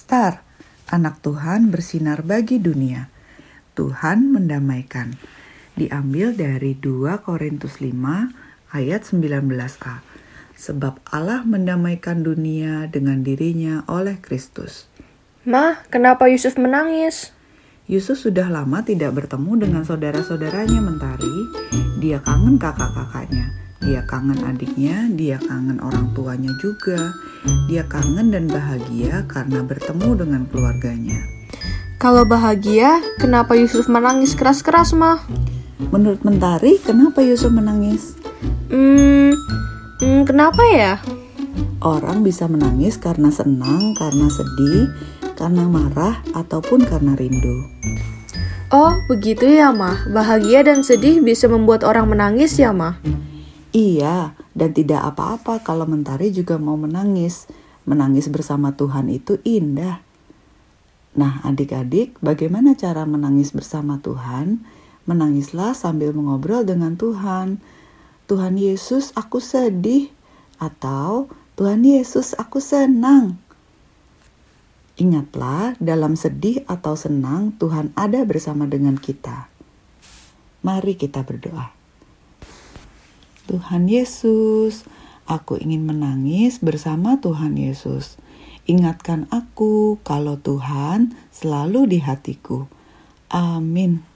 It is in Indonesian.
Star, anak Tuhan bersinar bagi dunia. Tuhan mendamaikan. Diambil dari 2 Korintus 5 ayat 19a. Sebab Allah mendamaikan dunia dengan dirinya oleh Kristus. Mah, kenapa Yusuf menangis? Yusuf sudah lama tidak bertemu dengan saudara-saudaranya Mentari. Dia kangen kakak-kakaknya. Dia kangen adiknya, dia kangen orang tuanya juga. Dia kangen dan bahagia karena bertemu dengan keluarganya. Kalau bahagia, kenapa Yusuf menangis keras-keras, mah? Menurut Mentari, kenapa Yusuf menangis? Hmm, hmm, kenapa ya? Orang bisa menangis karena senang, karena sedih, karena marah, ataupun karena rindu. Oh, begitu ya, mah. Bahagia dan sedih bisa membuat orang menangis ya, mah? Iya, dan tidak apa-apa kalau Mentari juga mau menangis. Menangis bersama Tuhan itu indah. Nah, adik-adik, bagaimana cara menangis bersama Tuhan? Menangislah sambil mengobrol dengan Tuhan. Tuhan Yesus, aku sedih. Atau, Tuhan Yesus, aku senang. Ingatlah, dalam sedih atau senang, Tuhan ada bersama dengan kita. Mari kita berdoa. Tuhan Yesus, aku ingin menangis bersama Tuhan Yesus. Ingatkan aku kalau Tuhan selalu di hatiku. Amin.